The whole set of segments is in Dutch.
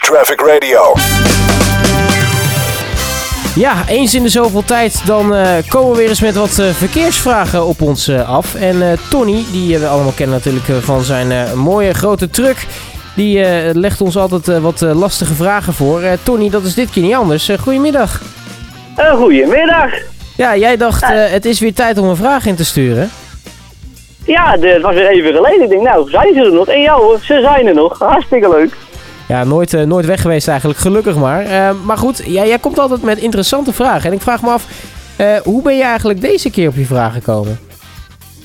Traffic Radio. Ja, eens in de zoveel tijd dan eh, komen we weer eens met wat eh, verkeersvragen op ons eh, af. En eh, Tony, die we allemaal kennen natuurlijk van zijn eh, mooie grote truck, die eh, legt ons altijd wat eh, lastige vragen voor. Eh, Tony, dat is dit keer niet anders. Goedemiddag. Uh, goedemiddag. Ja, jij dacht eh, het is weer tijd om een vraag in te sturen. Ja, het was weer even geleden. Ik denk, nou, zijn ze er nog? En ja hoor, ze zijn er nog. Hartstikke leuk. Ja, nooit, eh, nooit weg geweest eigenlijk, gelukkig maar. Eh, maar goed, jij, jij komt altijd met interessante vragen. En ik vraag me af, eh, hoe ben je eigenlijk deze keer op je vraag gekomen?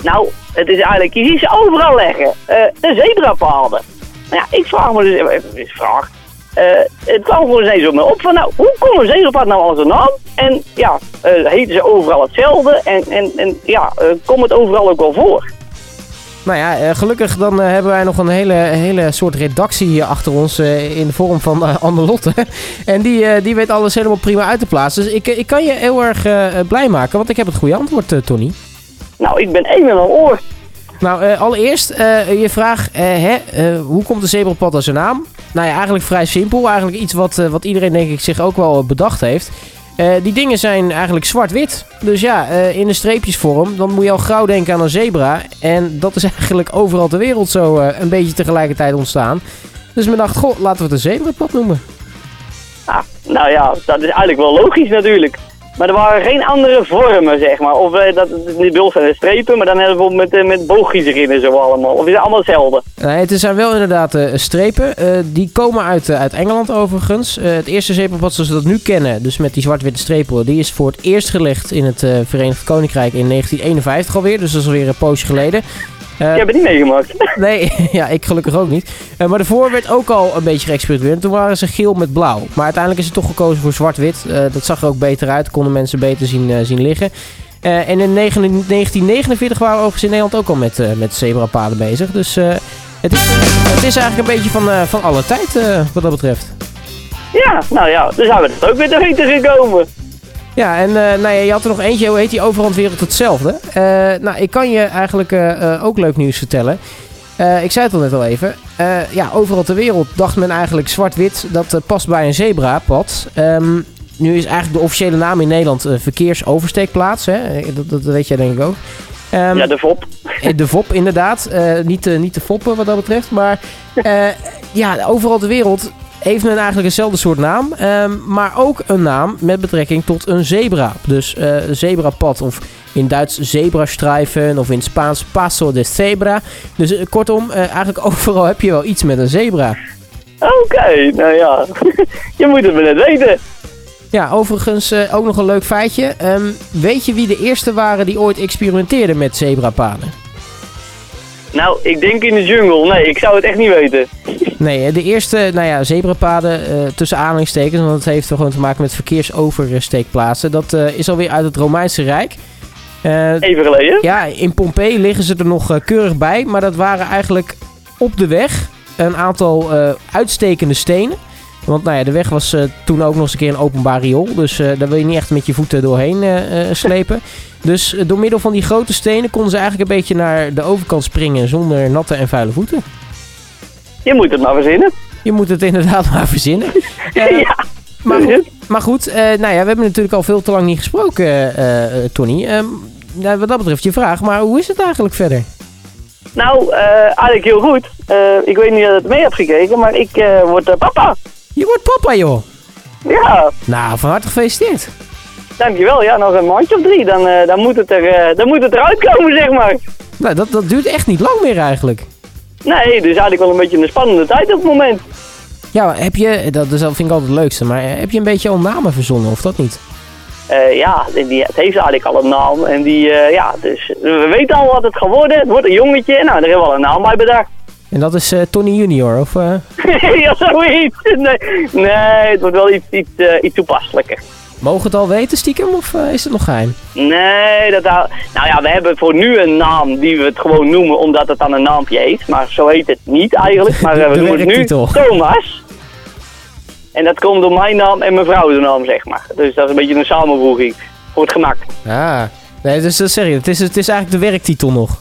Nou, het is eigenlijk, je ziet ze overal leggen. De zebrapaden. Nou ja, ik vraag me dus even, vraag. Het kwam gewoon eens op me op van, nou, hoe komt een zebrapad nou als een naam? En ja, heten ze overal hetzelfde? En, en, en ja, komt het overal ook wel voor? Nou ja, eh, gelukkig dan eh, hebben wij nog een hele, hele soort redactie hier achter ons eh, in de vorm van uh, Anne Lotte. en die, die weet alles helemaal prima uit te plaatsen. Dus ik, ik kan je heel erg blij maken, want ik heb het goede antwoord, Tony. Nou, ik ben een en al oor. Nou, allereerst je vraag, hè, hoe komt de zebrapad als zijn naam? Nou ja, eigenlijk vrij simpel. Eigenlijk iets wat, wat iedereen denk ik zich ook wel bedacht heeft. Eh, die dingen zijn eigenlijk zwart-wit. Dus ja, eh, in de streepjesvorm, dan moet je al gauw denken aan een zebra. En dat is eigenlijk overal ter wereld zo eh, een beetje tegelijkertijd ontstaan. Dus men dacht, goh, laten we het een zebrapad noemen. Ah, nou ja, dat is eigenlijk wel logisch natuurlijk. Maar er waren geen andere vormen, zeg maar. Of eh, dat het niet de strepen, maar dan hebben we bijvoorbeeld met, eh, met boogjes erin en zo allemaal. Of is het allemaal hetzelfde? Nee, het zijn wel inderdaad eh, strepen. Die komen uit, uit Engeland overigens. Het eerste zebrapad zoals we dat nu kennen, dus met die zwart-witte strepen, die is voor het eerst gelegd in het Verenigd Koninkrijk in 1951 alweer. Dus dat is alweer een poosje geleden. Eh, Ik heb het niet meegemaakt. Nee, ja, ik gelukkig ook niet. Eh, maar daarvoor werd ook al een beetje geëxperimenteerd. Toen waren ze geel met blauw. Maar uiteindelijk is er toch gekozen voor zwart-wit. Eh, dat zag er ook beter uit. Konden mensen beter zien, zien liggen. En in 9 1949 waren we overigens in Nederland ook al met, met zebrapaden bezig. Dus het, is, het is eigenlijk een beetje van, van alle tijd wat dat betreft. Ja, nou ja, dus zijn we er ook weer te weten gekomen. Ja, en eh, nou ja, je had er nog eentje, hoe heet die de wereld hetzelfde? Eh, nou, ik kan je eigenlijk eh, ook leuk nieuws vertellen. Ik zei het al net al even. Ja, overal ter wereld dacht men eigenlijk zwart-wit. Dat past bij een zebrapad. Ehm, nu is eigenlijk de officiële naam in Nederland verkeersoversteekplaats. Hè? Dat, dat weet jij denk ik ook. Ehm, Ja, de VOP. De VOP inderdaad. Niet, de- niet de foppen wat dat betreft. Maar ja, overal ter wereld heeft men eigenlijk eenzelfde soort naam. ehm, maar ook een naam met betrekking tot een zebra. Dus een zebrapad of in Duits zebrastreifen of in het Spaans paso de zebra. Dus eh, kortom, eh, eigenlijk overal heb je wel iets met een zebra. Oké, nou ja. je moet het maar net weten. Ja, overigens ook nog een leuk feitje. Ehm, weet je wie de eerste waren die ooit experimenteerden met zebrapaden? Nou, ik denk in de jungle. Nee, ik zou het echt niet weten. Nee, de eerste, nou ja, zebrapaden eh, tussen aanhalingstekens, want het heeft gewoon te maken met verkeersoversteekplaatsen. Dat eh, is alweer uit het Romeinse Rijk. Eh, Even geleden. ja, in Pompeii liggen ze er nog keurig bij, maar dat waren eigenlijk op de weg een aantal uitstekende stenen. Want nou ja, de weg was toen ook nog eens een keer een openbaar riool. Dus daar wil je niet echt met je voeten doorheen slepen. Dus door middel van die grote stenen konden ze eigenlijk een beetje naar de overkant springen zonder natte en vuile voeten. Je moet het maar verzinnen. Je moet het inderdaad maar verzinnen. Ja. maar goed, maar goed eh, nou ja, we hebben natuurlijk al veel te lang niet gesproken, eh, eh, Tony. Ehm, nou, wat dat betreft je vraag, maar hoe is het eigenlijk verder? Nou, eigenlijk heel goed. Ik weet niet of je het mee hebt gekeken, maar ik word papa. Je wordt papa, joh. Ja, Nou, van harte gefeliciteerd. dankjewel. Ja, nog een maandje of drie. Dan, dan, moet, het er, dan moet het eruit komen, zeg maar. Nou, dat, dat duurt echt niet lang meer eigenlijk. Nee, dus eigenlijk wel een beetje een spannende tijd op het moment. Ja, heb je, dat is, vind ik altijd het leukste, maar eh, heb je een beetje al namen verzonnen of dat niet? Eh, ja, die, het heeft eigenlijk al een naam. En die, eh, ja, dus we weten al wat het gaat worden. Het wordt een jongetje. Nou, daar hebben we al een naam bij bedacht. En dat is Tony Junior, of... ja, zoiets. Nee, nee, het wordt wel iets, iets, iets toepasselijker. Mogen het al weten stiekem, of eh, is het nog geheim? Nee, dat Nou ja, we hebben voor nu een naam die we het gewoon noemen omdat het dan een naampje heet. Maar zo heet het niet eigenlijk. Maar we noemen het nu. Thomas. En dat komt door mijn naam en mijn vrouw's naam, zeg maar. Dus dat is een beetje een samenvoeging. Voor het gemak. Ah, nee, dus dat zeg je. Het is, het is eigenlijk de werktitel nog.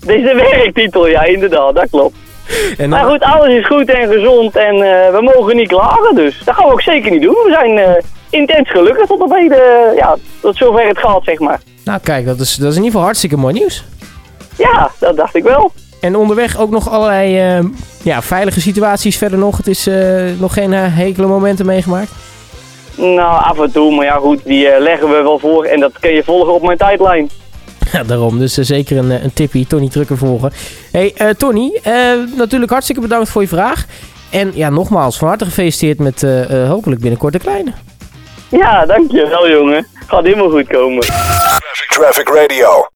Dit is de werktitel, ja, inderdaad. Dat klopt. Maar goed, alles is goed en gezond en eh, we mogen niet klagen, dus dat gaan we ook zeker niet doen. We zijn eh, intens gelukkig tot op heden, ja, tot zover het gaat, zeg maar. nou kijk, dat is, dat is in ieder geval hartstikke mooi nieuws. Ja, dat dacht ik wel. En onderweg ook nog allerlei eh, ja, veilige situaties verder nog. Het is eh, nog geen hekele momenten meegemaakt. Nou, af en toe, maar ja goed, die leggen we wel voor en dat kun je volgen op mijn tijdlijn. Ja, daarom. Dus zeker een, een tippie. Tony Trucker volgen. hey, Tony. natuurlijk hartstikke bedankt voor je vraag. En ja, nogmaals, van harte gefeliciteerd met hopelijk binnenkort de kleine. Ja, dankjewel jongen. Gaat helemaal goed komen. Traffic Radio.